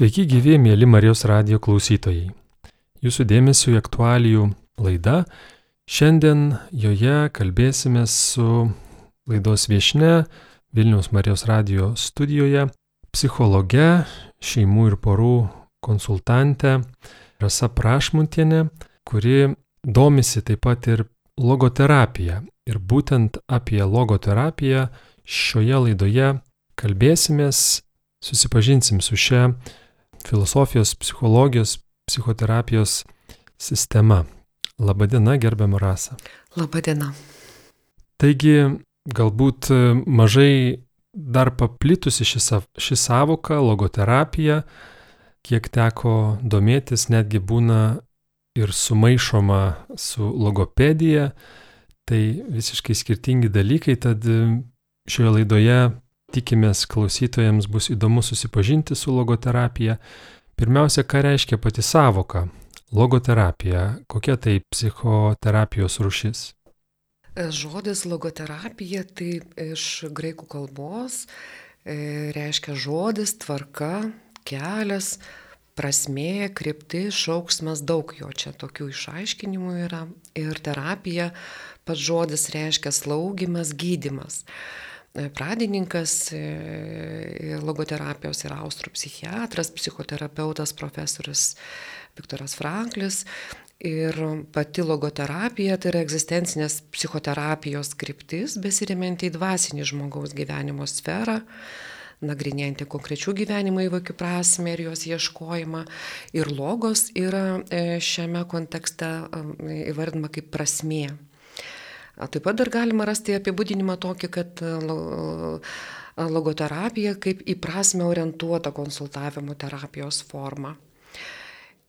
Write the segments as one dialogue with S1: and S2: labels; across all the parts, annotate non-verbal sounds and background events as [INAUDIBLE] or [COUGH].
S1: Sveiki gyvi, mėly Marijos radio klausytojai. Jūsų dėmesio į aktualijų laida. Šiandien joje kalbėsime su laidos viešne Vilniaus Marijos radio studijoje psichologe, šeimų ir porų konsultante Rasa Prašmuntienė, kuri domisi taip pat ir logoterapija. Ir būtent apie logoterapiją šioje laidoje kalbėsimės, susipažinsim su šia filosofijos, psichologijos, psichoterapijos sistema. Labadiena, gerbiam rasą.
S2: Labadiena.
S1: Taigi, galbūt mažai dar paplitusi ši, ši savoka, logoterapija, kiek teko domėtis, netgi būna ir sumaišoma su logopedija, tai visiškai skirtingi dalykai, tad šioje laidoje Tikimės klausytojams bus įdomu susipažinti su logoterapija. Pirmiausia, ką reiškia pati savoka logoterapija, kokia tai psichoterapijos rušis?
S2: Žodis logoterapija tai iš graikų kalbos e, reiškia žodis, tvarka, kelias, prasmė, kryptis, šauksmas, daug jo čia tokių išaiškinimų yra. Ir terapija, pats žodis reiškia slaugimas, gydimas. E, pradininkas e, logoterapijos yra austrų psichiatras, psichoterapeutas profesorius Viktoras Franklis. Ir pati logoterapija tai yra egzistencinės psichoterapijos kryptis, besiriminti į dvasinį žmogaus gyvenimo sferą, nagrinėjantį konkrečių gyvenimo įvykių prasme ir jos ieškojimą. Ir logos yra e, šiame kontekste įvardinama kaip prasmė. Taip pat dar galima rasti apibūdinimą tokį, kad e, logoterapija kaip į prasme orientuota konsultavimo terapijos forma.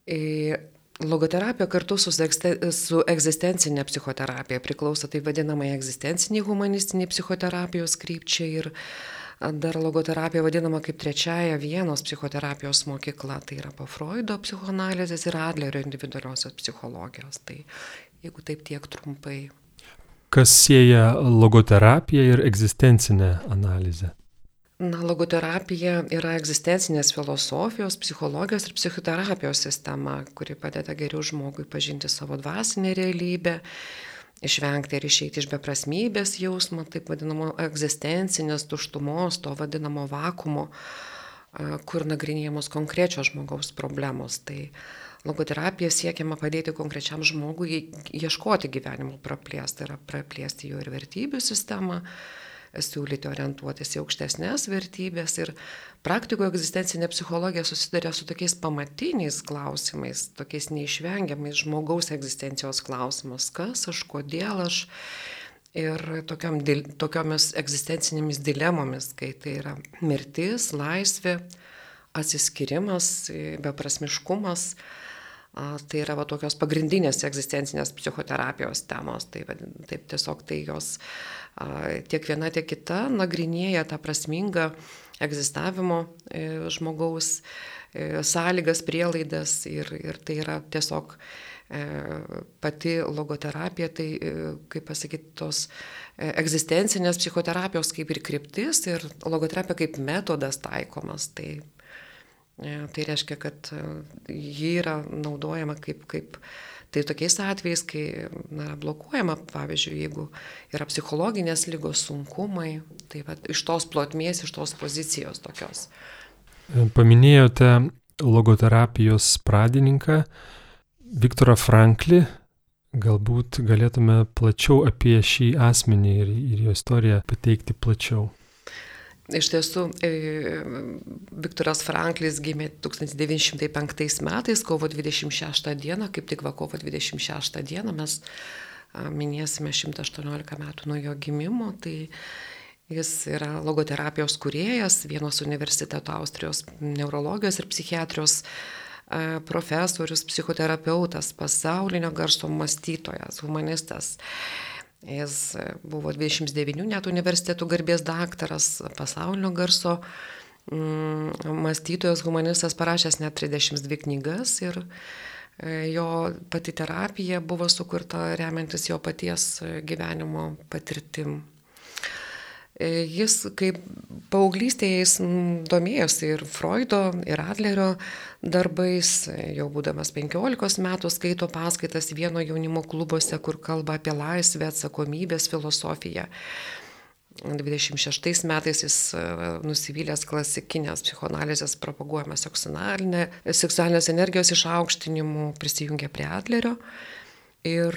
S2: E, logoterapija kartu su, su egzistencinė psichoterapija priklauso tai vadinamai egzistenciniai humanistiniai psichoterapijos krypčiai ir dar logoterapija vadinama kaip trečiaja vienos psichoterapijos mokykla, tai yra po Freudo psichoanalizės ir Adlerio individualiosios psichologijos. Tai jeigu taip tiek trumpai
S1: kas sieja logoterapiją ir egzistencinę analizę?
S2: Na, logoterapija yra egzistencinės filosofijos, psichologijos ir psichoterapijos sistema, kuri padeda geriau žmogui pažinti savo dvasinę realybę, išvengti ir išeiti iš beprasmybės jausmo, taip vadinamo egzistencinės tuštumos, to vadinamo vakumo, kur nagrinėjamos konkrečios žmogaus problemos. Tai logoterapija siekiama padėti konkrečiam žmogui ieškoti gyvenimo praplės, tai yra praplėsti jo ir vertybių sistemą, siūlyti orientuotis į aukštesnės vertybės ir praktikoje egzistencinė psichologija susiduria su tokiais pamatiniais klausimais, tokiais neišvengiamais žmogaus egzistencijos klausimas, kas aš, kodėl aš ir tokiom, tokiomis egzistencinėmis dilemomis, kai tai yra mirtis, laisvė, atsiskirimas, beprasmiškumas, Tai yra va, tokios pagrindinės egzistencinės psichoterapijos temos. Tai, taip tiesiog tai jos tiek viena, tiek kita nagrinėja tą prasmingą egzistavimo e, žmogaus e, sąlygas, prielaidas ir, ir tai yra tiesiog e, pati logoterapija, tai, kaip pasakyti, tos egzistencinės psichoterapijos kaip ir kryptis ir logoterapija kaip metodas taikomas. Tai tai reiškia, kad e, ji yra naudojama kaip, kaip tai tokiais atvejais, kai na, blokuojama, pavyzdžiui, jeigu yra psichologinės lygos sunkumai, tai va, iš tos plotmės, iš tos pozicijos tokios.
S1: E, paminėjote logoterapijos pradininką Viktorą Franklį. Galbūt galėtume plačiau apie šį asmenį ir, ir jo istoriją pateikti plačiau.
S2: Iš tiesų, e, Viktoras Franklis gimė 1905 metais, kovo 26 dieną, kaip tik va kovo 26 dieną mes minėsime 118 metų nuo jo gimimo. Tai jis yra logoterapijos kuriejas, vienos universiteto Austrijos neurologijos ir psichiatrijos profesorius, psichoterapeutas, pasaulinio garso mąstytojas, humanistas. Jis e, buvo 29 net universitetų garbės daktaras, pasaulinio garso mm, mąstytojas, humanistas, parašęs net 32 knygas ir e, jo pati terapija buvo sukurta remiantis jo paties e, gyvenimo patirtim. E, jis kaip paauglystėje jis domėjosi ir Freudo, ir Adlerio darbais, jau būdamas 15 metų skaito paskaitas vieno jaunimo klubuose, kur kalba apie laisvę, atsakomybės filosofiją. 26 metais jis e, nusivylęs klasikinės psichoanalizės propaguojama seksualinės energijos išaukštinimu prisijungė prie Adlerio ir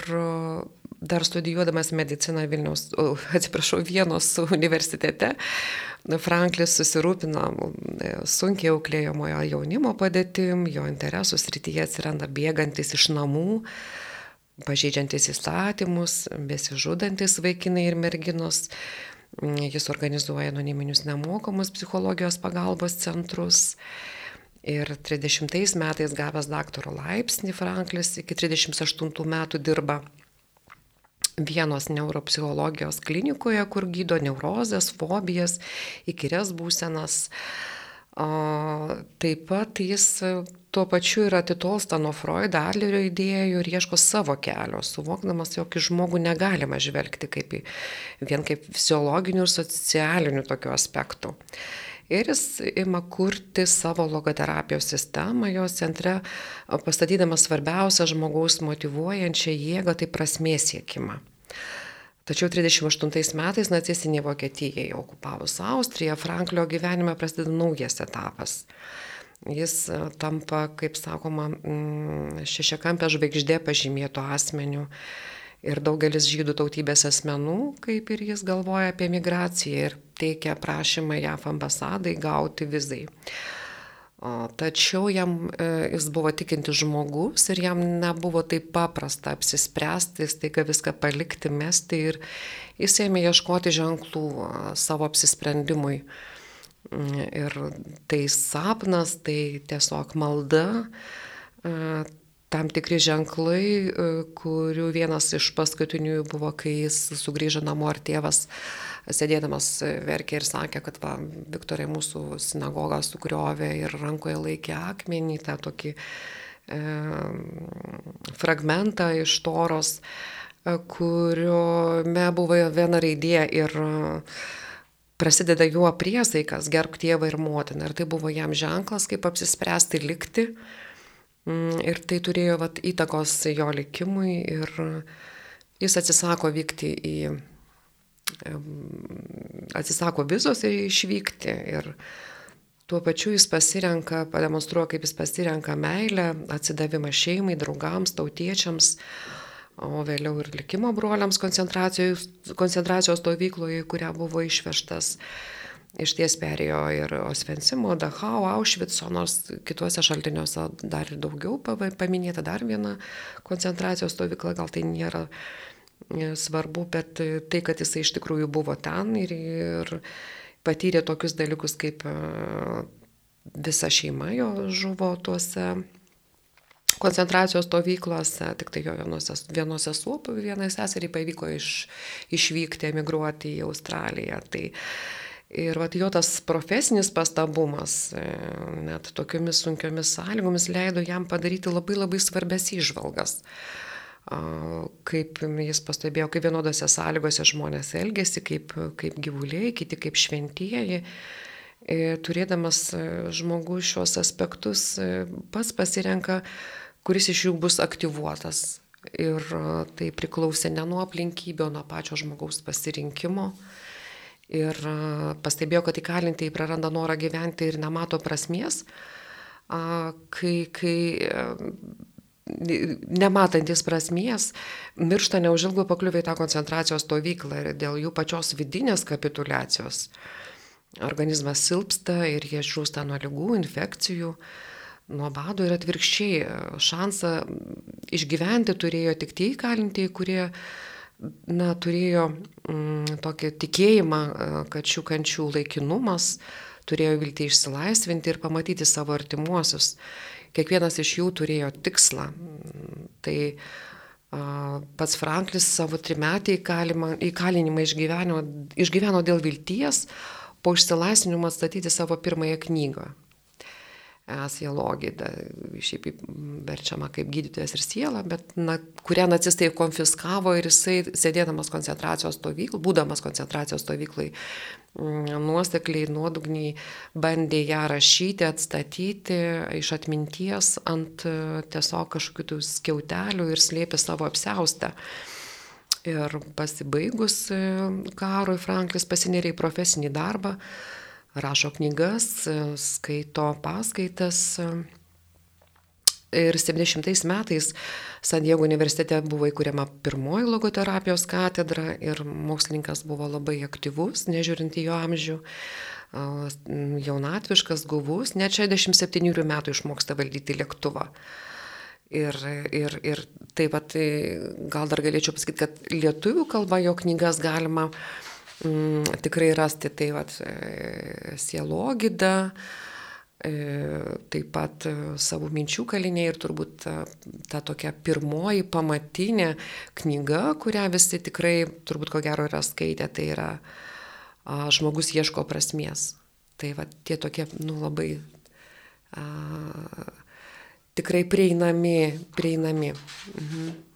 S2: dar studijuodamas mediciną Vilniaus, atsiprašau, Vienos universitete, Franklis susirūpino e, sunkiai auklėjamojo jaunimo padėtim, jo interesų srityje atsiranda bėgantis iš namų, pažeidžiantis įstatymus, besižudantis vaikinai ir merginos. Jis organizuoja anoniminius nemokamus psichologijos pagalbos centrus. Ir 30 metais gavęs daktaro laipsnį Franklis iki 38 metų dirba vienos neuropsichologijos klinikoje, kur gydo neurozės, fobijas, įkyrias būsenas. Taip pat jis tuo pačiu ir atitolsta nuo Freudo, Adlerio idėjų ir ieško savo kelio, suvokdamas, jog į žmogų negalima žvelgti kaip į, vien kaip fiziologinių ir socialinių tokių aspektų ir jis ima kurti savo logoterapijos sistemą, jos centre pastatydamas svarbiausią žmogaus motivuojančią jėgą, tai prasmės siekimą. Tačiau 38 metais nacistinė Vokietija okupavus Austriją, Franklio gyvenime prasideda naujas etapas. Jis tampa, kaip sakoma, šešiakampė žvaigždė pažymėto asmeniu ir daugelis žydų tautybės asmenų, kaip ir jis galvoja apie migraciją ir teikia prašymą JAF ambasadai gauti vizai. Tačiau jam, e, jis buvo tikintis žmogus ir jam nebuvo taip paprasta apsispręsti, staiga viską palikti, mesti ir jis ėmė ieškoti ženklų savo apsisprendimui. Mm, ir tai sapnas, tai tiesiog malda, tam tikri ženklai, e, kurių vienas iš paskutinių buvo, kai jis sugrįžo namo ar tėvas sėdėdamas verkė ir sakė, kad va, Viktorai mūsų sinagogą sugriovė ir rankoje laikė akmenį, tą tokį e, fragmentą iš toros, e, kuriuome buvo viena raidė ir e, prasideda juo priesaikas gerb tėvą ir motiną. Ir tai buvo jam ženklas, kaip apsispręsti likti ir tai turėjo vat, įtakos jo likimui ir jis atsisako vykti į, atsisako vizos išvykti ir tuo pačiu jis pasirenka, pademonstruoja, kaip jis pasirenka meilę, atsidavimą šeimai, draugams, tautiečiams, o vėliau ir likimo broliams koncentracijos, koncentracijos stovykloje, į kurią buvo išvežtas. Iš ties perėjo ir Osvensimo, Dachau, Aušvico, nors kituose šaltiniuose dar ir daugiau paminėta dar viena koncentracijos stovykla, gal tai nėra e, svarbu, bet tai, kad jisai iš tikrųjų buvo ten ir, ir patyrė tokius dalykus, kaip e, visa šeima jo žuvo tuose koncentracijos stovyklose, tik tai jo vienose suopų, vienai seseriai pavyko iš, išvykti, emigruoti į Australiją. Tai, Ir vat, jo tas profesinis pastabumas, e, net tokiomis sunkiomis sąlygomis, leido jam padaryti labai labai svarbes įžvalgas. Kaip jis pastebėjo, kaip vienodose sąlygose žmonės elgesi, kaip, kaip gyvuliai, kiti kaip šventieji. Ir e, turėdamas e, žmogus šios aspektus pats pasirenka, kuris iš jų bus aktyvuotas. Ir tai priklausė ne nuo aplinkybių, o nuo pačio žmogaus pasirinkimo. Ir pastebėjau, kad įkalintieji praranda norą gyventi ir nemato prasmės, kai, kai nematantis prasmės, miršta neužilgo pakliuvę į tą koncentracijos stovyklą ir dėl jų pačios vidinės kapitulacijos. Organizmas silpsta ir jie žūsta nuo lygų, infekcijų, nuo bado ir atvirkščiai. Šansą išgyventi turėjo tik tie įkalintieji, kurie na, turėjo mm, tokį tikėjimą, e, kad šių kančių laikinumas, turėjo vilti išsilaisvinti ir pamatyti savo artimuosius. Kiekvienas iš jų turėjo tikslą. Tai pats Franklis savo trimetį įkalinimą išgyveno, išgyveno dėl vilties, po išsilaisvinimo atstatyti savo pirmąją knygą. Sielogida, šiaip verčiama kaip gydytojas ir siela, bet na, kurią nacistai konfiskavo ir jisai, sėdėdamas koncentracijos stovyklai, būdamas koncentracijos stovyklai, mm, nuosekliai, nuodugniai bandė ją rašyti, atstatyti iš atminties ant tiesiog kažkokių skiautelių ir slėpė savo apseustą. Ir pasibaigus e, karui Franklis pasinėrė į profesinį darbą, rašo knygas, skaito paskaitas. Ir 70 metais San Diego universitete buvo įkūriama pirmoji logoterapijos katedra ir mokslininkas buvo labai aktyvus, nežiūrint į jo amžių, jaunatviškas, guvus, net 67 metų išmoksta valdyti lėktuvą. Ir, ir, ir taip pat gal dar galėčiau pasakyti, kad lietuvių kalba jo knygas galima uh, mm, tikrai rasti tai vat, e, sielogida, e, taip pat e, savo minčių kaliniai ir turbūt ta, ta tokia pirmoji pamatinė knyga, kurią visi tikrai turbūt ko gero yra skaitę, tai yra a, Žmogus ieško prasmės. Tai va tie tokie, nu labai a, tikrai prieinami, prieinami. Mhm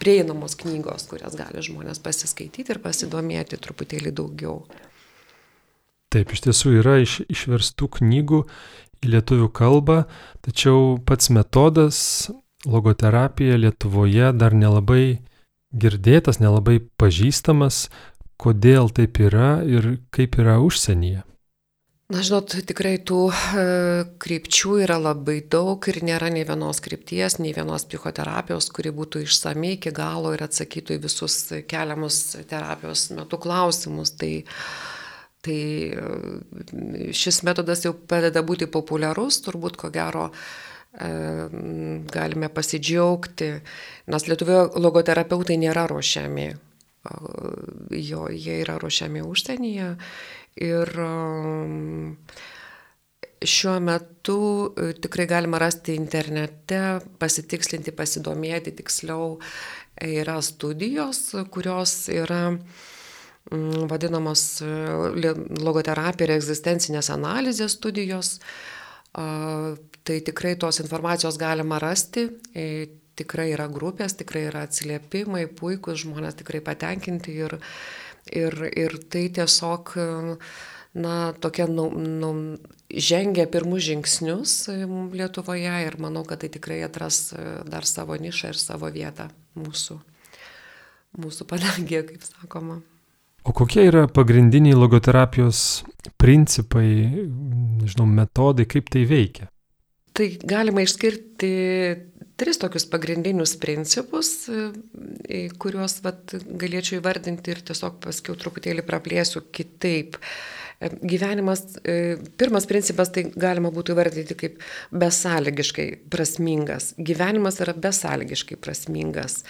S2: prieinamos knygos, kurias gali žmonės pasiskaityti ir pasidomėti truputėlį daugiau.
S1: Taip, iš tiesų yra iš, išverstų knygų į lietuvių kalbą, tačiau pats metodas logoterapija Lietuvoje dar nelabai girdėtas, nelabai pažįstamas, kodėl taip yra ir kaip yra užsienyje.
S2: Na, žinot, tikrai tų e, krypčių yra labai daug ir nėra nei vienos krypties, nei vienos psichoterapijos, kuri būtų išsamei iki galo ir atsakytų į visus keliamus terapijos metu klausimus. Tai, tai e, šis metodas jau pradeda būti populiarus, turbūt ko gero e, galime pasidžiaugti, nes lietuvių logoterapeutai nėra ruošiami. Jo, jie yra ruošiami užsienyje Ir um, šiuo metu e, tikrai galima rasti internete, pasitikslinti, pasidomėti tiksliau. Yra studijos, kurios yra mm, vadinamos e, logoterapija ir egzistencinės analizės studijos. Tai tikrai tos informacijos galima rasti, e, tikrai yra grupės, tikrai yra atsiliepimai, puikūs žmonės tikrai patenkinti ir, Ir, ir tai tiesiog, na, tokia, nu, nu, žengia pirmus žingsnius Lietuvoje ir manau, kad tai tikrai atras dar savo nišą ir savo vietą mūsų, mūsų padangė, kaip sakoma.
S1: O kokie yra pagrindiniai logoterapijos principai, nežinau, metodai, kaip tai veikia?
S2: Tai galima išskirti tris tokius pagrindinius principus, e, kuriuos vat, galėčiau įvardinti ir tiesiog paskiau truputėlį praplėsiu kitaip. E, gyvenimas, e, pirmas principas tai galima būtų įvardyti kaip besąlygiškai prasmingas. Gyvenimas yra besąlygiškai prasmingas.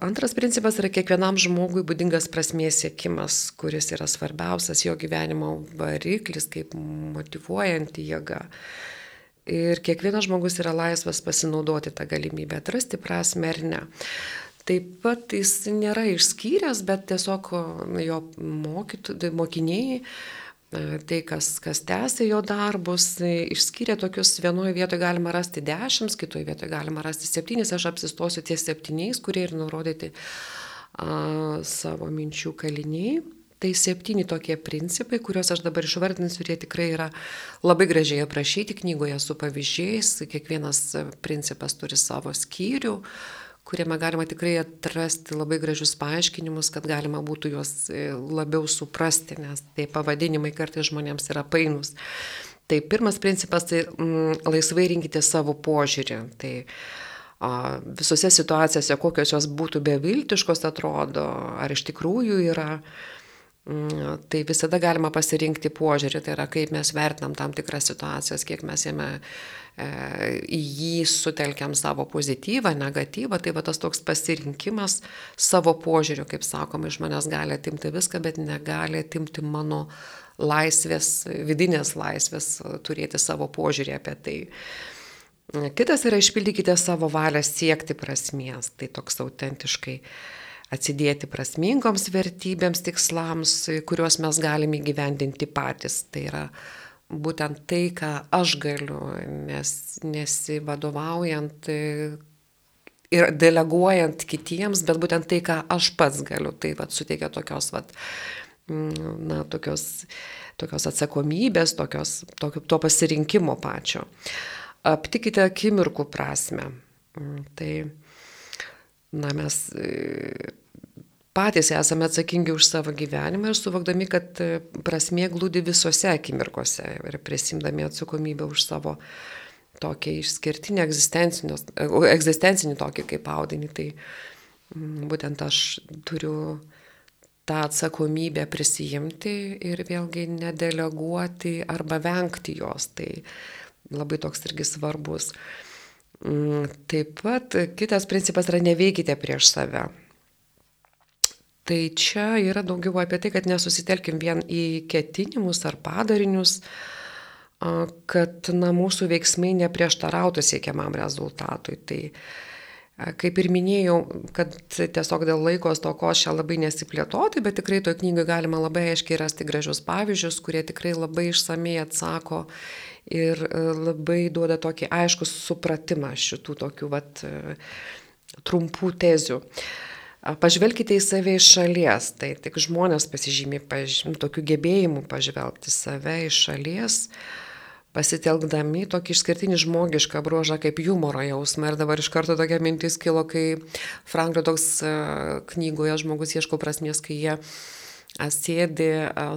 S2: Antras principas yra kiekvienam žmogui būdingas prasmės siekimas, kuris yra svarbiausias jo gyvenimo variklis, kaip motivuojanti jėga. Ir kiekvienas žmogus yra laisvas pasinaudoti tą galimybę, atrasti prasme ar ne. Taip pat jis nėra išskyręs, bet tiesiog jo mokytų, tai mokiniai, tai kas, kas tęsė jo darbus, išskyrė tokius, vienoje vietoje galima rasti dešimt, kitoje vietoje galima rasti septynis, aš apsistosiu ties septyniais, kurie ir nurodyti a, savo minčių kaliniai. Tai septyni tokie principai, kuriuos aš dabar išvardinsiu, ir jie tikrai yra labai gražiai aprašyti knygoje su pavyzdžiais. Kiekvienas principas turi savo skyrių, kuriame galima tikrai atrasti labai gražius paaiškinimus, kad galima būtų juos e, labiau suprasti, nes tai pavadinimai kartais žmonėms yra painus. Tai pirmas principas tai mm, laisvai rinkite savo požiūrį. Tai, a, visose situacijose, kokios jos būtų beviltiškos atrodo, ar iš tikrųjų yra Mm, tai visada galima pasirinkti požiūrį, tai yra kaip mes vertinam tam tikras situacijas, kiek mes jame e, į jį sutelkiam savo pozityvą, negatyvą, tai va tas toks pasirinkimas savo požiūriu, kaip sakoma, iš manęs gali atimti viską, bet negali atimti mano laisvės, vidinės laisvės, turėti savo požiūrį apie tai. Kitas yra išpildykite savo valią siekti prasmės, tai toks autentiškai atsidėti prasmingoms vertybėms, tikslams, kuriuos mes galime įgyvendinti patys. Tai yra būtent tai, ką aš galiu, nes nesivadovaujant ir deleguojant kitiems, bet būtent tai, ką aš pats galiu, tai vat, suteikia tokios, vat, mm, na, tokios, tokios atsakomybės, tokios, tokio, to pasirinkimo pačio. Aptikite akimirkų prasme. Mm, tai, na, mes patys esame atsakingi už savo gyvenimą ir suvokdami, kad e, prasmė glūdi visose akimirkose ir prisimdami atsakomybę už savo tokį išskirtinį egzistencinį tokį kaip audinį. Tai mm, būtent aš turiu tą atsakomybę prisijimti ir vėlgi nedeleguoti arba vengti jos. Tai labai toks irgi svarbus. Mm, taip pat kitas principas yra neveikite prieš save. Tai čia yra daugiau apie tai, kad nesusitelkim vien į ketinimus ar padarinius, kad na, mūsų veiksmai neprieštarautų siekiamam rezultatui. Tai kaip ir minėjau, kad tiesiog dėl laikos to ko čia labai nesiplėtoti, bet tikrai toje knygoje galima labai aiškiai rasti gražius pavyzdžius, kurie tikrai labai išsamei atsako ir labai duoda tokį aišku supratimą šitų tokių vat, trumpų tezių. Pažvelkite į save iš šalies, tai tik žmonės pasižymė paž... tokių gebėjimų pažvelgti save iš šalies, pasitelkdami tokį išskirtinį žmogišką bruožą kaip humoro jausmą. Ir dabar iš karto tokia mintis kilo, kai Franklio toks knygoje žmogus ieško prasmės, kai jie sėdi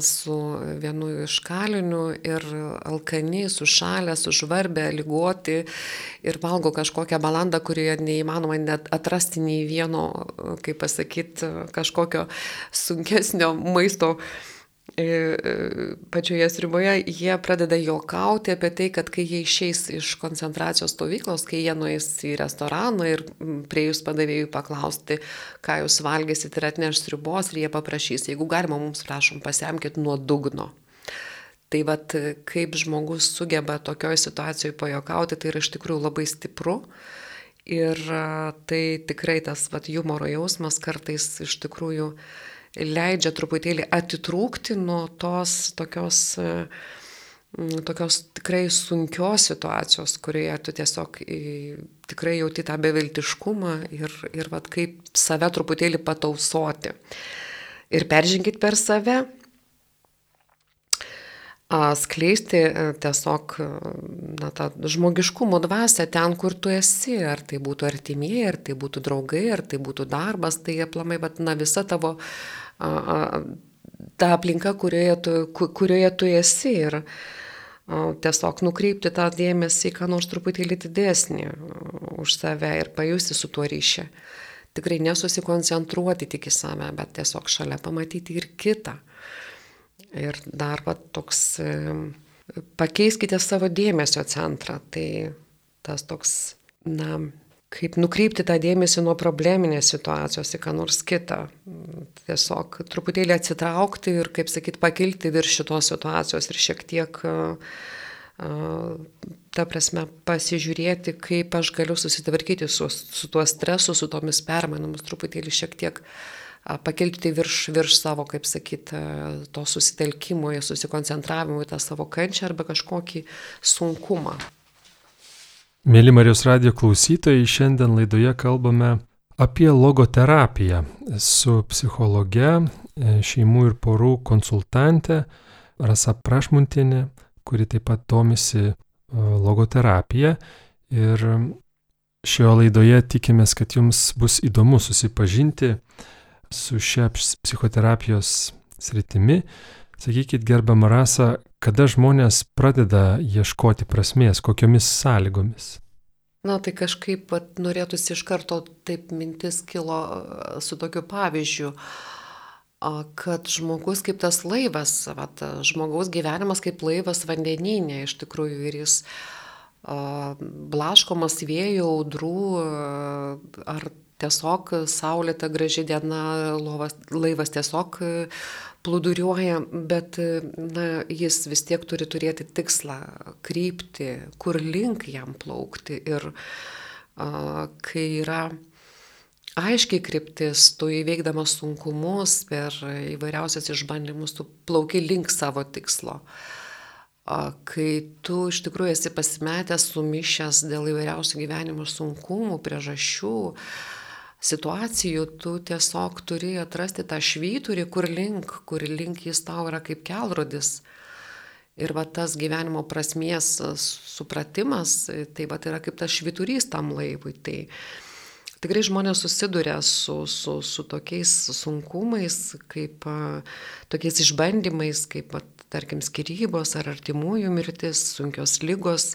S2: su vienu iš kalinių ir alkani, sušalę, sužvarbę, lygoti ir valgo kažkokią balandą, kurioje neįmanoma net atrasti nei vieno, kaip pasakyti, kažkokio sunkesnio maisto pačioje sriboje, jie pradeda juokauti apie tai, kad kai jie išeis iš koncentracijos stovyklos, kai jie nueis į restoraną ir prie jūs padavėjų paklausti, ką jūs valgysit ir atneš sribos ir jie paprašys, jeigu galima, mums prašom, pasiemkit nuo dugno. Tai vad, kaip žmogus sugeba tokioje situacijoje pajokauti, tai yra iš tikrųjų labai stipru. Ir tai tikrai tas vat, humoro jausmas kartais iš tikrųjų uh, leidžia truputėlį atitrūkti nuo tos tokios, tokios tikrai sunkios situacijos, kurioje tu tiesiog tikrai jauti tą beviltiškumą ir, ir vat, kaip save truputėlį patausoti. Ir peržinkit per save, skleisti tiesiog na, tą žmogiškumo dvasę ten, kur tu esi, ar tai būtų artimieji, ar tai būtų draugai, ar tai būtų darbas, tai aplamai, bet na, visa tavo ta aplinka, kurioje tu, kurioje tu esi ir tiesiog nukreipti tą dėmesį į ką nors truputėlį didesnį už save ir pajusti su tuo ryšį. Tikrai nesusikoncentruoti tik į save, bet tiesiog šalia pamatyti ir kitą. Ir dar va toks, pakeiskite savo dėmesio centrą, tai tas toks, na, kaip nukreipti tą dėmesį nuo probleminės situacijos į ką nors kitą. Tiesiog truputėlį atsitraukti ir, kaip sakyt, pakilti virš šitos situacijos ir šiek tiek, ta prasme, pasižiūrėti, kaip aš galiu susitvarkyti su, su tuo stresu, su tomis permainomis, truputėlį šiek tiek pakelti virš, virš savo, kaip sakyt, to susitelkimo, susikoncentravimo į tą savo kančią arba kažkokį sunkumą.
S1: Mėly Marijos radio klausytojai, šiandien laidoje kalbame apie logoterapiją su psichologe, e, šeimų ir porų konsultante Rasa Prašmuntinė, kuri taip pat domisi e, logoterapija. Ir šioje laidoje tikimės, kad jums bus įdomu susipažinti su šia psichoterapijos sritimi. Sakykit, gerbama Rasa, kada žmonės pradeda ieškoti prasmės, kokiomis sąlygomis?
S2: Na, tai kažkaip vat, norėtųsi iš karto taip mintis kilo su tokiu pavyzdžiu, kad žmogus kaip tas laivas, vat, žmogaus gyvenimas kaip laivas vandeninė iš tikrųjų ir jis blaškomas vėjų, audrų ar tiesiog saulėta graži diena, lovas, laivas tiesiog plūduriuoja, bet na, jis vis tiek turi turėti tikslą, krypti, kur link jam plaukti. Ir a, kai yra aiškiai kryptis, tu įveikdamas sunkumus per įvairiausias išbandymus, tu plauki link savo tikslo. kai tu iš tikrųjų esi pasimetęs, sumišęs dėl įvairiausių gyvenimo sunkumų, priežasčių, situacijų, tu tiesiog turi atrasti tą švyturį, kur link, kur link jis tau yra kaip kelrodis. Ir va tas gyvenimo prasmės supratimas, tai va yra kaip tas švyturys tam laivui. Tai tikrai žmonės susiduria su, su, su tokiais sunkumais, kaip tokiais išbandymais, kaip, tarkim, skirybos ar artimųjų mirtis, sunkios lygos,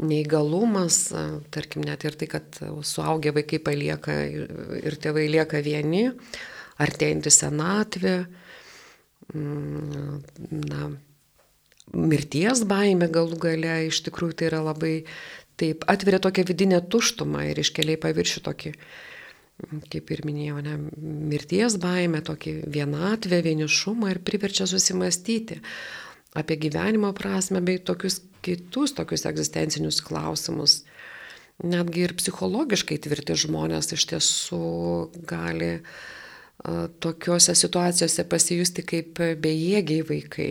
S2: neįgalumas, tarkim, net ir tai, kad suaugę vaikai palieka ir tėvai lieka vieni, artėjantį senatvę, mm, na, mirties baime galų gale, iš tikrųjų tai yra labai taip atveria tokią vidinę tuštumą ir iškeliai paviršių tokį, kaip ir minėjau, ne, mirties baimę, tokį vienatvę, vienišumą ir priverčia susimastyti apie gyvenimo prasme bei tokius kitus tokius egzistencinius klausimus. Netgi ir psichologiškai tvirti žmonės iš tiesų gali tokiuose situacijose pasijusti kaip bejėgiai vaikai,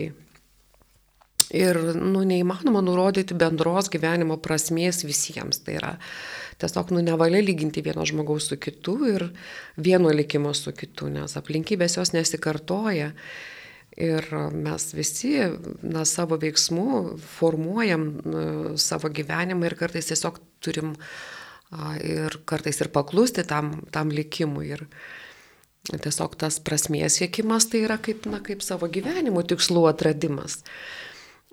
S2: Ir nu, neįmanoma nurodyti bendros gyvenimo prasmės visiems. Tai yra tiesiog nu, nevalia lyginti vieno žmogaus su kitu ir vieno likimo su kitu, nes aplinkybės jos nesikartoja. Ir mes visi na, savo veiksmų formuojam na, savo gyvenimą ir kartais tiesiog turim a, ir kartais ir paklusti tam, tam likimui. Ir tiesiog tas prasmės siekimas tai yra kaip, na, kaip savo gyvenimo tikslų atradimas.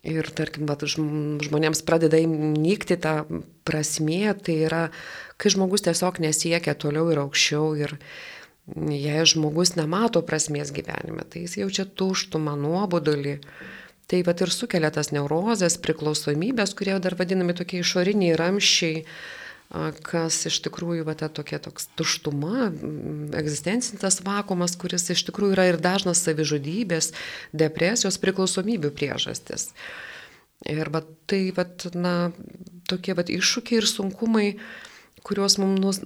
S2: Ir tarkim, bet žmonėms pradeda nykti tą prasmė, tai yra, kai žmogus tiesiog nesiekia toliau ir aukščiau ir jei žmogus nemato prasmės gyvenime, tai jis jaučia tuštumą, nuobodulį. Tai pat ir sukelia tas neurozės, priklausomybės, kurie dar vadinami tokie išoriniai ramščiai, kas iš tikrųjų va, ta tokia toks tuštuma, egzistencinis vakumas, kuris iš tikrųjų yra ir dažnas savižudybės, depresijos, priklausomybių priežastis. Ir va, tai va, na, tokie va, iššūkiai ir sunkumai, kuriuos mums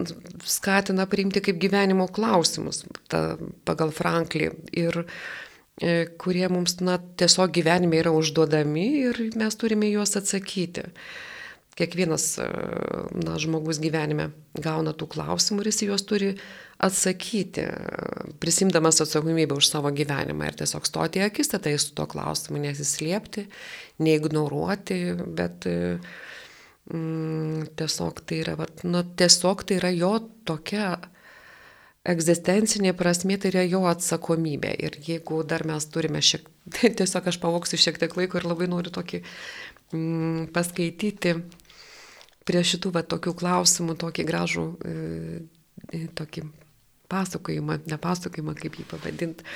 S2: skatina priimti kaip gyvenimo klausimus ta, pagal Franklį. Ir e, kurie mums na, tiesiog gyvenime yra užduodami ir mes turime juos atsakyti kiekvienas e, na, žmogus gyvenime gauna tų klausimų ir jis juos turi atsakyti, prisimdamas atsakomybę už savo gyvenimą ir tiesiog stoti į akistatą su tuo klausimu, nesislėpti, neignoruoti, bet e, mm, tiesiog, tai yra, vat, nu, tiesiog tai yra jo tokia egzistencinė prasme, tai yra jo atsakomybė. Ir jeigu dar mes turime šiek tiek, [LAUGHS] tiesiog aš pavoksiu šiek tiek laiko ir labai noriu tokį mm, paskaityti prie šitų va, tokių klausimų tokį gražų e, e, tokį pasakojimą, nepasakojimą, kaip jį pavadinti.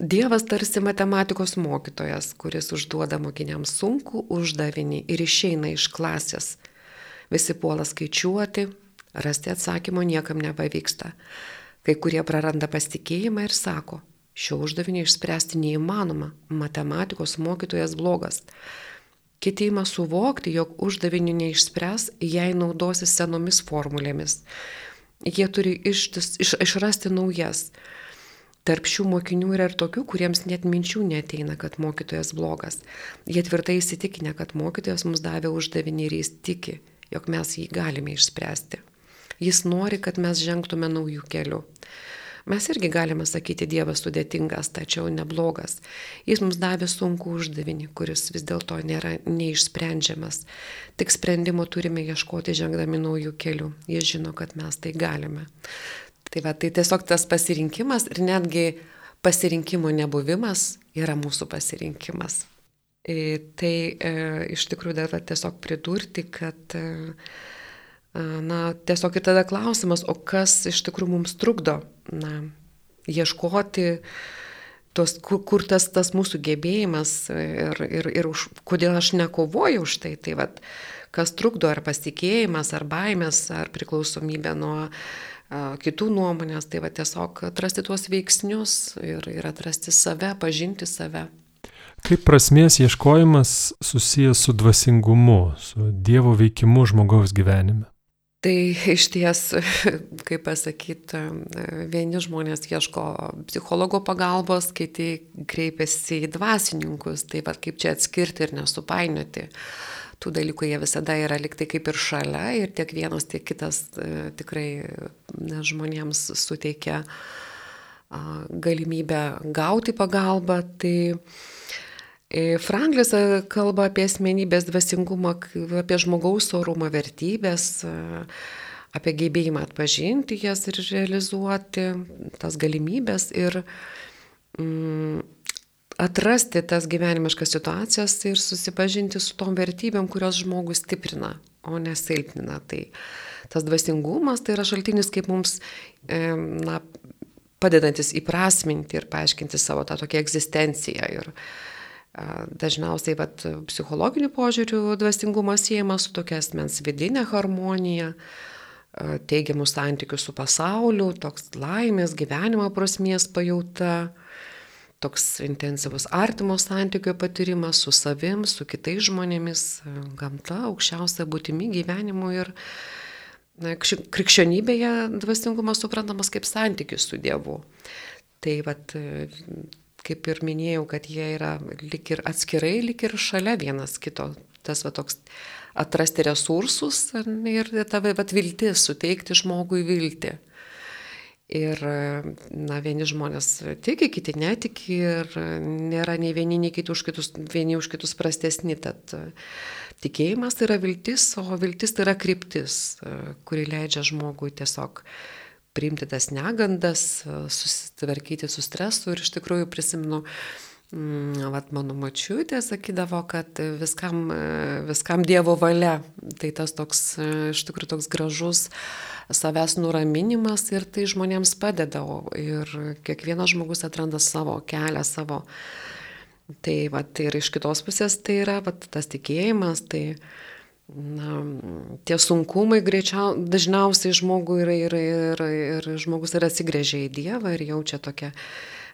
S2: Dievas tarsi matematikos mokytojas, kuris užduoda mokiniams sunku uždavinį ir išeina iš klasės. Visi puola skaičiuoti, rasti atsakymo niekam nepavyksta. Kai kurie praranda pasitikėjimą ir sako, šio uždavinio išspręsti neįmanoma, matematikos mokytojas blogas. Kiti ima suvokti, jog uždavinį neišspręs, jei naudosi senomis formulėmis. Jie turi ištis, iš, išrasti naujas. Tarp šių mokinių yra ir tokių, kuriems net minčių neteina, kad mokytojas blogas. Jie tvirtai įsitikinę, kad mokytojas mums davė uždavinį ir jis tiki, jog mes jį galime išspręsti. Jis nori, kad mes žengtume naujų kelių. Mes irgi galime sakyti, Dievas sudėtingas, tačiau neblogas. Jis mums davė sunku uždavinį, kuris vis dėlto nėra neišsprendžiamas. Tik sprendimo turime ieškoti žengdami naujų kelių. Jis žino, kad mes tai galime. Tai, va, tai tiesiog tas pasirinkimas ir netgi pasirinkimo nebuvimas yra mūsų pasirinkimas. E, tai e, iš tikrųjų dar tiesiog pridurti, kad e, Na, tiesiog ir tada klausimas, o kas iš tikrųjų mums trukdo, na, ieškoti tos, kur, kur tas, tas mūsų gebėjimas ir, ir, ir už, kodėl aš nekovoju už tai. Tai vad, kas trukdo, ar pasitikėjimas, ar baimės, ar priklausomybė nuo a, kitų nuomonės, tai va tiesiog atrasti tuos veiksnius ir, ir atrasti save, pažinti save.
S1: Kaip prasmės ieškojimas susijęs su dvasingumu, su Dievo veikimu žmogaus gyvenime?
S2: Tai iš ties, [LAUGHS] kaip pasakyti, vieni žmonės ieško psichologo pagalbos, kiti kreipiasi į dvasininkus, tai vad kaip čia atskirti ir nesupainioti. Tų dalykų jie visada yra liktai kaip ir šalia ir tiek vienas, tiek kitas e, tikrai ne, žmonėms suteikia galimybę gauti pagalbą. Tai Franklis e, kalba apie asmenybės dvasingumą, apie žmogaus orumą, vertybės, e, apie gebėjimą atpažinti jas ir realizuoti tas galimybės ir mm, atrasti tas gyvenimiškas situacijas ir susipažinti su tom vertybėm, kurios žmogus stiprina, o nesilpnina. Tai tas dvasingumas tai yra šaltinis, kaip mums e, na, padedantis įprasminti ir paaiškinti savo tą tokią egzistenciją. Ir, Dažniausiai vat, psichologiniu požiūriu dvasingumas siejamas su tokia asmens vidinė harmonija, teigiamų santykių su pasauliu, toks laimės, gyvenimo prasmės pajauta, toks intensyvus artimo santykių patyrimas su savim, su kitais žmonėmis, gamta, aukščiausia būtimi gyvenimu ir na, krikščionybėje dvasingumas suprantamas kaip santykis su Dievu. Tai vat, kaip ir minėjau, kad jie yra lik ir atskirai, lik ir šalia vienas kito. Tas va toks atrasti resursus ir ta va viltis, suteikti žmogui viltį. Ir, na, vieni žmonės tiki, kiti netiki ir nėra nei vieni, nei kiti už kitus, vieni už kitus prastesni. Tad tikėjimas tai yra viltis, o viltis tai yra kryptis, kuri leidžia žmogui tiesiog uh, priimti tas negandas, susitvarkyti su stresu ir iš tikrųjų prisimenu, mm, vat mano mačiutė sakydavo, kad viskam, viskam Dievo valia. Tai tas toks, iš tikrųjų toks gražus savęs nuraminimas ir tai žmonėms padeda. Ir kiekvienas žmogus atranda savo kelią, savo. Tai vat, ir iš kitos pusės tai yra vat, tas tikėjimas, tai na, tie sunkumai greičiau, dažniausiai žmogui ir, ir, ir, ir žmogus ir atsigrėžia į Dievą ir jaučia tokią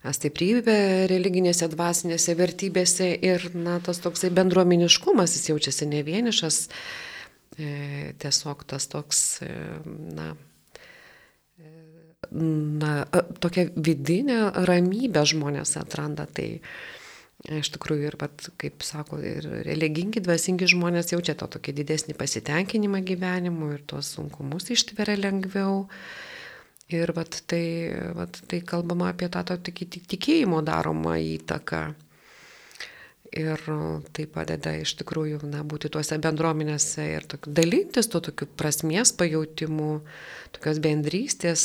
S2: stiprybę religinėse, dvasinėse vertybėse ir na, tas toksai bendruomeniškumas, jis jaučiasi ne vienišas, e, tiesiog tas toks, e, na, e, na, tokia vidinė ramybė žmonės atranda. Tai, Iš tikrųjų, ir, pat, kaip sako, ir religingi, dvasingi žmonės jaučia to tokį didesnį pasitenkinimą gyvenimu ir tuos sunkumus ištveria lengviau. Ir vat, tai, vat, tai kalbama apie tą tokį tikėjimo daromą įtaką. Ir tai padeda iš tikrųjų na, būti tuose bendruomenėse ir tok, dalintis to tokiu prasmės pajūtimu, tokios bendrystės.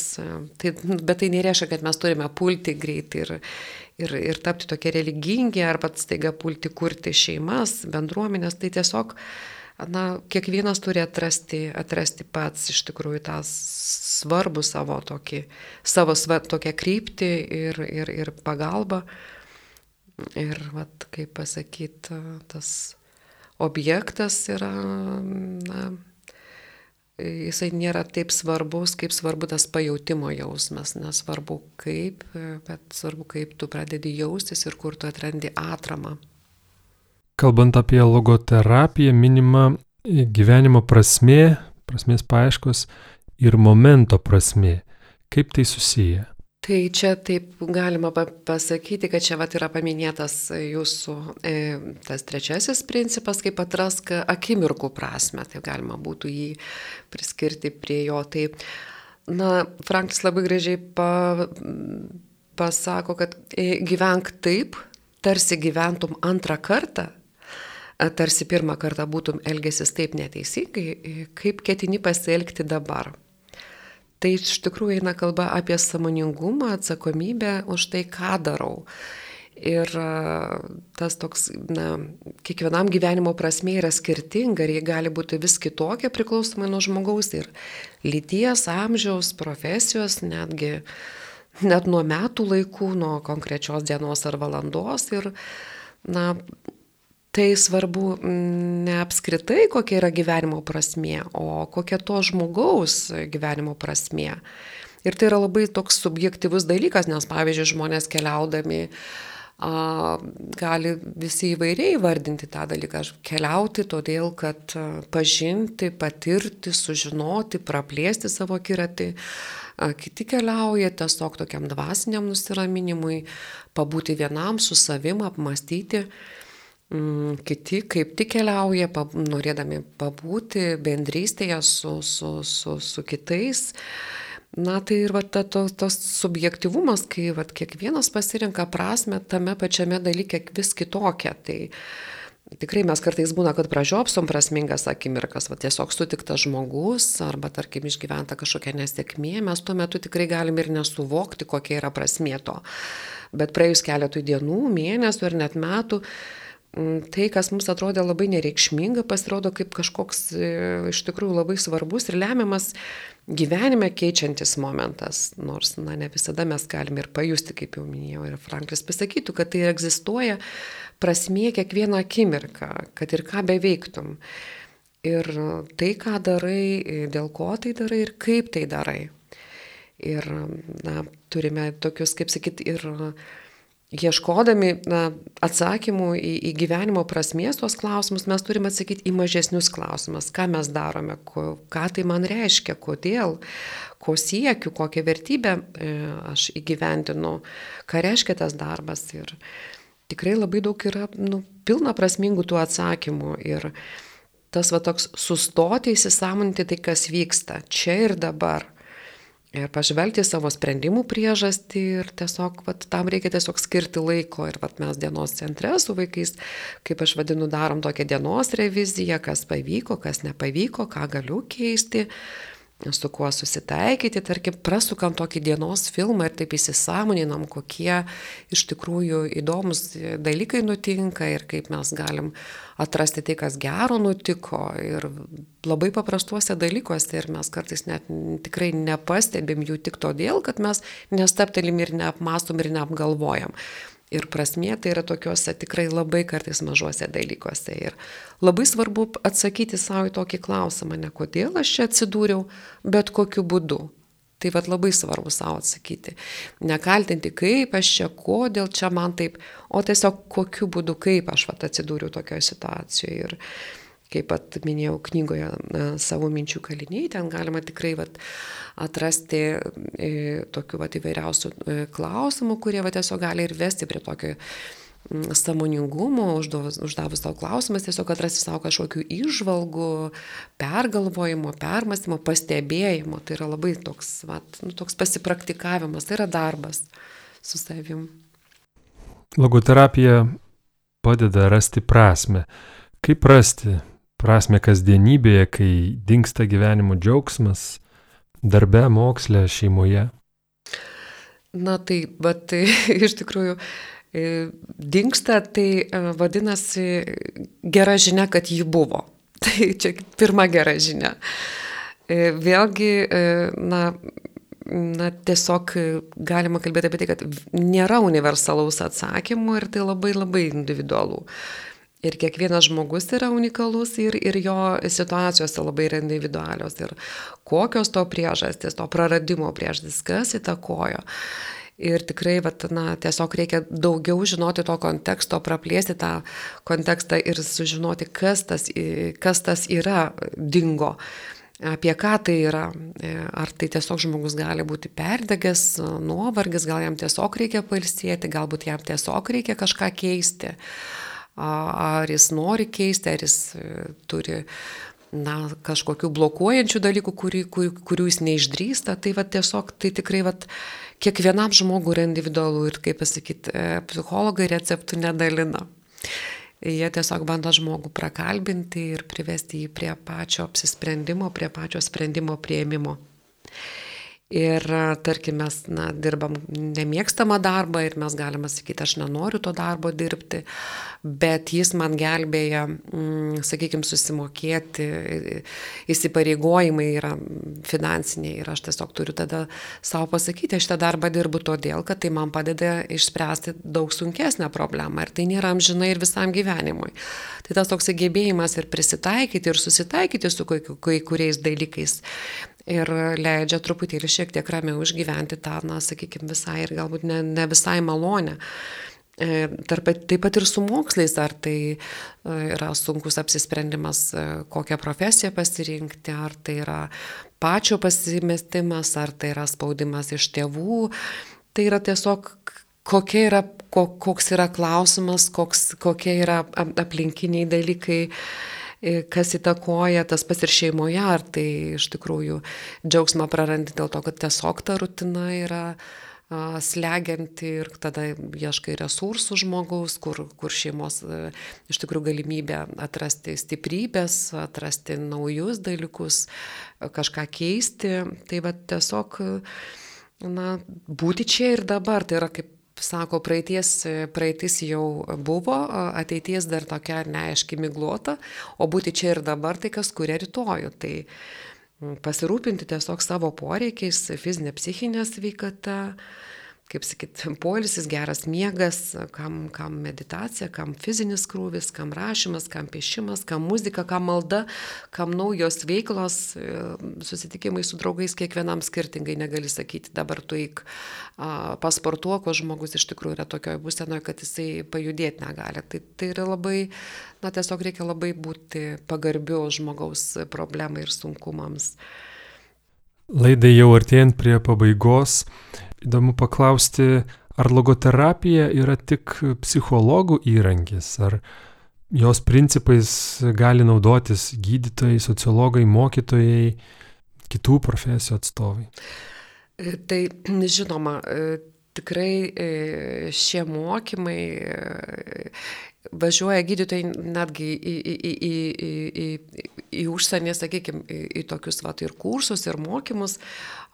S2: Tai, bet tai nereiškia, kad mes turime pulti greitai ir, ir, ir tapti tokie religingi, arba staiga pulti kurti šeimas, bendruomenės, tai tiesiog, na, kiekvienas turi atrasti, atrasti pats iš tikrųjų tą svarbų savo tokį, savo svar, tokią kryptį ir, ir, ir pagalbą. Ir, vat, kaip pasakyti, tas objektas yra, na, jisai nėra taip svarbus, kaip svarbu tas pajūtimo jausmas. Nesvarbu kaip, bet svarbu kaip tu pradedi jaustis ir kur tu atrandi atramą.
S1: Kalbant apie logoterapiją, minima gyvenimo prasmė, prasmės paaiškos ir momento prasmė. Kaip tai susiję?
S2: Tai čia taip galima pasakyti, kad čia vat yra paminėtas jūsų e, tas trečiasis principas, kaip atrask akimirkų prasme, tai galima būtų jį priskirti prie jo. Tai, na, Franklis labai gražiai pa, pasako, kad e, gyvenk taip, tarsi gyventum antrą kartą, tarsi pirmą kartą būtum elgesis taip neteisingai, e, kaip ketini pasielgti dabar. Tai iš tikrųjų eina kalba apie samoningumą, atsakomybę už tai, ką darau. Ir tas toks, na, kiekvienam gyvenimo prasme yra skirtinga ir jie gali būti vis kitokia priklausomai nuo žmogaus ir lyties, amžiaus, profesijos, netgi net nuo metų laikų, nuo konkrečios dienos ar valandos. Ir, na, Tai svarbu mm, ne apskritai, kokia yra gyvenimo prasmė, o kokia to žmogaus gyvenimo prasmė. Ir tai yra labai toks subjektivus dalykas, nes pavyzdžiui, žmonės keliaudami a, gali visi įvairiai vardinti tą dalyką. Keliauti todėl, kad pažinti, patirti, sužinoti, praplėsti savo kiratį. Kiti keliauja tiesiog tokiam dvasiniam nusiraminimui, pabūti vienam su savim, apmastyti. Mm, kiti kaip tik keliauja, pab, norėdami pabūti bendrystėje su, su, su, su kitais. Na tai ir va, ta, to, tos subjektivumas, kai va, kiekvienas pasirenka prasme tame pačiame dalyke vis kitokią. Tai tikrai mes kartais būna, kad pražiopsom prasmingas akimirkas, va, tiesiog sutiktas žmogus arba tarkim išgyventa kažkokia nesėkmė, mes tuo metu tikrai galim ir nesuvokti, kokia yra prasmė to. Bet praėjus keletui dienų, mėnesių ir net metų, tai, kas mums atrodė labai nereikšminga, pasirodo kaip kažkoks e, iš tikrųjų labai svarbus ir lemiamas gyvenime keičiantis momentas. Nors, na, ne visada mes galime ir pajusti, kaip jau minėjau, ir Franklis pasakytų, kad tai egzistuoja prasmė kiekvieną akimirką, kad ir ką beveiktum. Ir tai, ką darai, dėl ko tai darai ir kaip tai darai. Ir, na, turime tokius, kaip sakyt, ir ieškodami na, atsakymų į, į gyvenimo prasmės tuos klausimus, mes turime atsakyti į mažesnius klausimus, ką mes darome, ko, ką tai man reiškia, kodėl, ko siekiu, kokią vertybę e, aš įgyvendinu, ką reiškia tas darbas. Ir tikrai labai daug yra nu, pilna prasmingų tų atsakymų. Ir tas va toks sustoti įsisamoninti tai, kas vyksta čia ir dabar pažvelgti savo sprendimų priežastį ir tiesiog vat, tam reikia tiesiog skirti laiko. Ir vat, mes dienos centre su vaikais, kaip aš vadinu, darom tokią dienos reviziją, kas pavyko, kas nepavyko, ką galiu keisti su kuo susitaikyti, tarkim, prasukam tokį dienos filmą ir taip įsisamoninam, kokie iš tikrųjų įdomus dalykai nutinka ir kaip mes galim atrasti tai, kas gero nutiko ir labai paprastuose dalykuose ir mes kartais net tikrai nepastebim jų tik todėl, kad mes nestaptelim ir neapmastom ir neapgalvojam. Ir prasmė tai yra tokiuose tikrai labai kartais mažuose dalykuose. Ir labai svarbu atsakyti savo į tokį klausimą, ne kodėl aš čia atsidūriau, bet kokiu būdu. Tai vad labai svarbu savo atsakyti. Nekaltinti, kaip aš čia, kodėl čia man taip, o tiesiog kokiu būdu, kaip aš vat atsidūriau tokioje situacijoje. Ir, kaip pat minėjau knygoje savo minčių kaliniai, ten galima tikrai vat, atrasti e, tokių vat, įvairiausių e, klausimų, kurie vat, tiesiog gali ir vesti prie tokio samoningumo, uždavus, uždavus tau klausimas, tiesiog atrasti savo kažkokių išvalgų, pergalvojimo, permastymo, pastebėjimo. Tai yra labai toks, vat, nu, toks pasipraktikavimas, tai yra darbas su savim.
S1: Logoterapija padeda rasti prasme. Kaip rasti prasme kasdienybėje, kai dinksta gyvenimo džiaugsmas, darbe, moksle, šeimoje?
S2: Na tai, bet tai [LAUGHS] iš tikrųjų e, dinksta, tai e, vadinasi gera žinia, kad ji buvo. [LAUGHS] Tai čia pirma gera žinia. E, vėlgi, na, na, tiesiog galima kalbėti apie tai, kad nėra universalaus atsakymų ir tai labai labai individualu. Ir kiekvienas žmogus yra unikalus ir, ir jo situacijos labai yra individualios. Ir kokios to priežastys, to praradimo priežastys, kas įtakojo. Ir tikrai, vat, na, tiesiog reikia daugiau žinoti to konteksto, praplėsti tą kontekstą ir sužinoti, kas tas, kas tas yra dingo apie ką tai yra. Ar tai tiesiog žmogus gali būti perdegęs, nuovargis, gal jam tiesiog reikia palsėti, galbūt jam tiesiog reikia kažką keisti ar jis nori keisti, ar jis e, turi na, kažkokių blokuojančių dalykų, kurių, kurių, kurių jis neišdrįsta, tai va, tiesiog tai tikrai va, kiekvienam žmogui yra individualu ir, kaip pasakyti, e, psichologai receptų nedalina. Jie tiesiog bando žmogų prakalbinti ir privesti jį prie pačio apsisprendimo, prie pačio sprendimo prieimimo. Ir tarkim, mes na, dirbam nemėgstamą darbą ir mes galime sakyti, aš nenoriu to darbo dirbti, bet jis man gelbėja, mm, sakykime, susimokėti, įsipareigojimai yra finansiniai ir aš tiesiog turiu tada savo pasakyti, aš tą darbą dirbu todėl, kad tai man padeda išspręsti daug sunkesnę problemą ir tai nėra amžinai ir visam gyvenimui. Tai tas toks gebėjimas ir prisitaikyti ir susitaikyti su kai, kai kuriais dalykais ir leidžia truputėlį šiek tiek ramiau išgyventi tą, na, sakykime, visai ir galbūt ne, ne visai malonę. Tarp, taip pat ir su mokslais, ar tai yra sunkus apsisprendimas, kokią profesiją pasirinkti, ar tai yra pačio pasimestimas, ar tai yra spaudimas iš tėvų. Tai yra tiesiog kokia yra, koks yra klausimas, koks, kokie yra aplinkiniai dalykai kas įtakoja tas pas ir šeimoje, ar tai iš tikrųjų džiaugsmą prarandi dėl to, kad tiesiog ta rutina yra slegianti ir tada ieškai resursų žmogaus, kur, kur šeimos iš tikrųjų galimybė atrasti stiprybės, atrasti naujus dalykus, kažką keisti. Tai va tiesiog, na, būti čia ir dabar, tai yra kaip sako, praeities, praeitis jau buvo, ateities dar tokia neaiški miglota, o būti čia ir dabar tai kas kuria rytojų. Tai pasirūpinti tiesiog savo poreikiais, fizinė, psichinė sveikata, kaip sakyt, polisis, geras miegas, kam, kam meditacija, kam fizinis krūvis, kam rašymas, kam piešimas, kam muzika, kam malda, kam naujos veiklos, e, susitikimai su draugais kiekvienam skirtingai negali sakyti, dabar tu eik pasportuok, o žmogus iš tikrųjų yra tokioje būsenoje, kad jisai pajudėti negali. Tai, tai yra labai, na tiesiog reikia labai būti pagarbiu žmogaus problemai ir sunkumams.
S1: Laidai jau artėjant prie pabaigos, įdomu paklausti, ar logoterapija yra tik psichologų įrankis, ar jos principais gali naudotis gydytojai, sociologai, mokytojai, kitų profesijų atstovai?
S2: E, tai žinoma, e, tikrai e, šie mokymai važiuoja gydytojai netgi į, į, į, į, į, į, į užsienį, sakykime, į, į tokius vat, ir kursus, ir mokymus.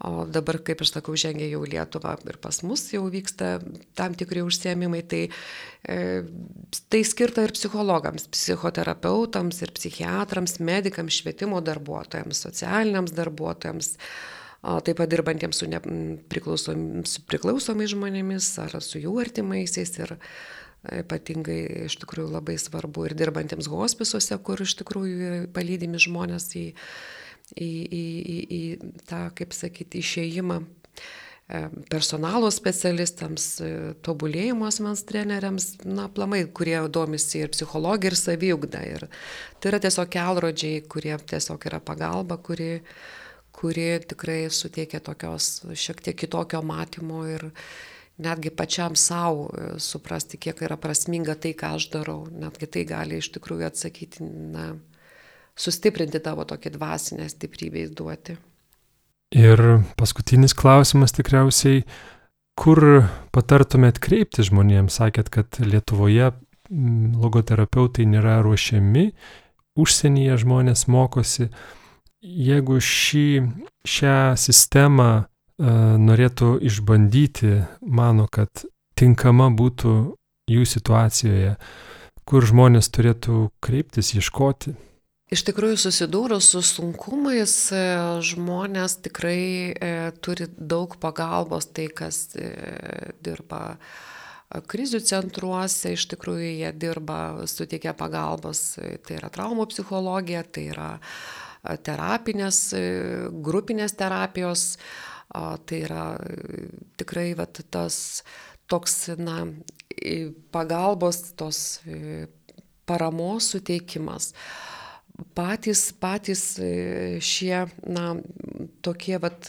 S2: O dabar, kaip aš sakau, žengia jau Lietuva ir pas mus jau vyksta tam tikri užsiemimai. Tai, e, tai skirta ir psichologams, psichoterapeutams, ir psichiatrams, medikams, švietimo darbuotojams, socialiniams darbuotojams taip pat dirbantiems su, ne, priklausom, su priklausomais žmonėmis ar su jų artimaisiais. Ir, ypatingai iš tikrųjų labai svarbu ir dirbantiems hospisuose, kur iš tikrųjų palydimi žmonės į, į, į, į, į tą, kaip sakyti, išėjimą e, personalo specialistams, e, tobulėjimo asmens treneriams, na, plamai, kurie domisi ir psichologija, ir saviugda. Ir tai yra tiesiog kelrodžiai, kurie tiesiog yra pagalba, kuri, kuri tikrai suteikia tokios šiek tiek kitokio matymo ir, netgi pačiam savo e, suprasti, kiek yra prasminga tai, ką aš darau. Netgi tai gali iš tikrųjų atsakyti, na, sustiprinti tavo tokį dvasinę stiprybę įduoti.
S1: Ir paskutinis klausimas tikriausiai, kur patartumėt kreipti žmonėms? Sakėt, kad Lietuvoje logoterapeutai nėra ruošiami, užsienyje žmonės mokosi. Jeigu šį, šią sistemą norėtų išbandyti, mano, kad tinkama būtų jų situacijoje, kur žmonės turėtų kreiptis, ieškoti.
S2: Iš tikrųjų, susidūrus su sunkumais, e, žmonės tikrai e, turi daug pagalbos, tai kas e, dirba krizių centruose, iš tikrųjų jie dirba, suteikia pagalbos, tai yra traumų psichologija, tai yra terapinės, grupinės terapijos, Tai yra tikrai vat, tas toks, na, pagalbos, tos paramos suteikimas. Patys, patys šie, na, tokie, vat,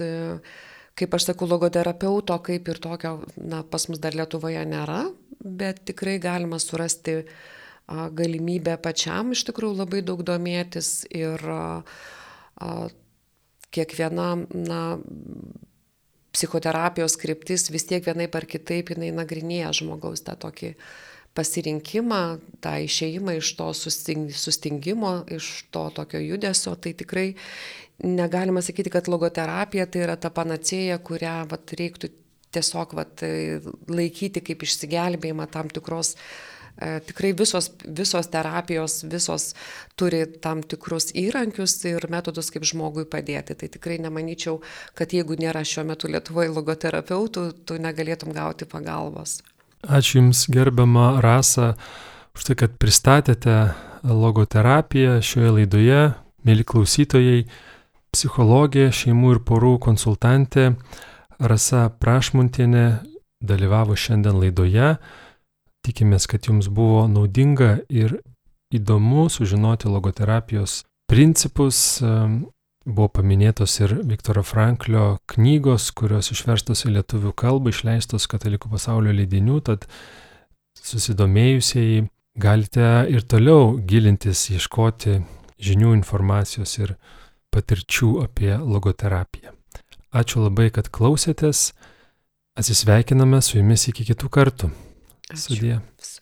S2: kaip aš sakau, logoterapeuto, kaip ir tokio, na, pas mus dar Lietuvoje nėra, bet tikrai galima surasti galimybę pačiam iš tikrųjų labai daug domėtis ir kiekviena, na, psichoterapijos kryptis vis tiek vienaip ar kitaip jinai nagrinėja žmogaus tą tokį pasirinkimą, tą išeimą iš to sustingimo, iš to tokio judesio, tai tikrai negalima sakyti, kad logoterapija tai yra ta panacėja, kurią vat, reiktų tiesiog vat, laikyti kaip išsigelbėjimą tam tikros uh, tikrai visos, visos terapijos, visos turi tam tikrus įrankius ir metodus, kaip žmogui padėti. Tai tikrai nemanyčiau, kad jeigu nėra šiuo metu Lietuvoje logoterapeutų, tu negalėtum gauti pagalbos.
S1: Ačiū Jums gerbiama Rasa už tai, kad pristatėte logoterapiją šioje laidoje. Mėly klausytojai, psichologė, šeimų ir porų konsultantė Rasa Prašmuntienė dalyvavo šiandien laidoje. Tikimės, kad jums buvo naudinga ir įdomu sužinoti logoterapijos principus. Buvo paminėtos ir Viktoro Franklio knygos, kurios išverstos į lietuvių kalbą, išleistos katalikų pasaulio leidinių, tad susidomėjusieji galite ir toliau gilintis, ieškoti žinių, informacijos ir patirčių apie logoterapiją. Ačiū labai, kad klausėtės. Atsisveikiname su jumis iki kitų kartų. Sudie.
S2: Ačiū.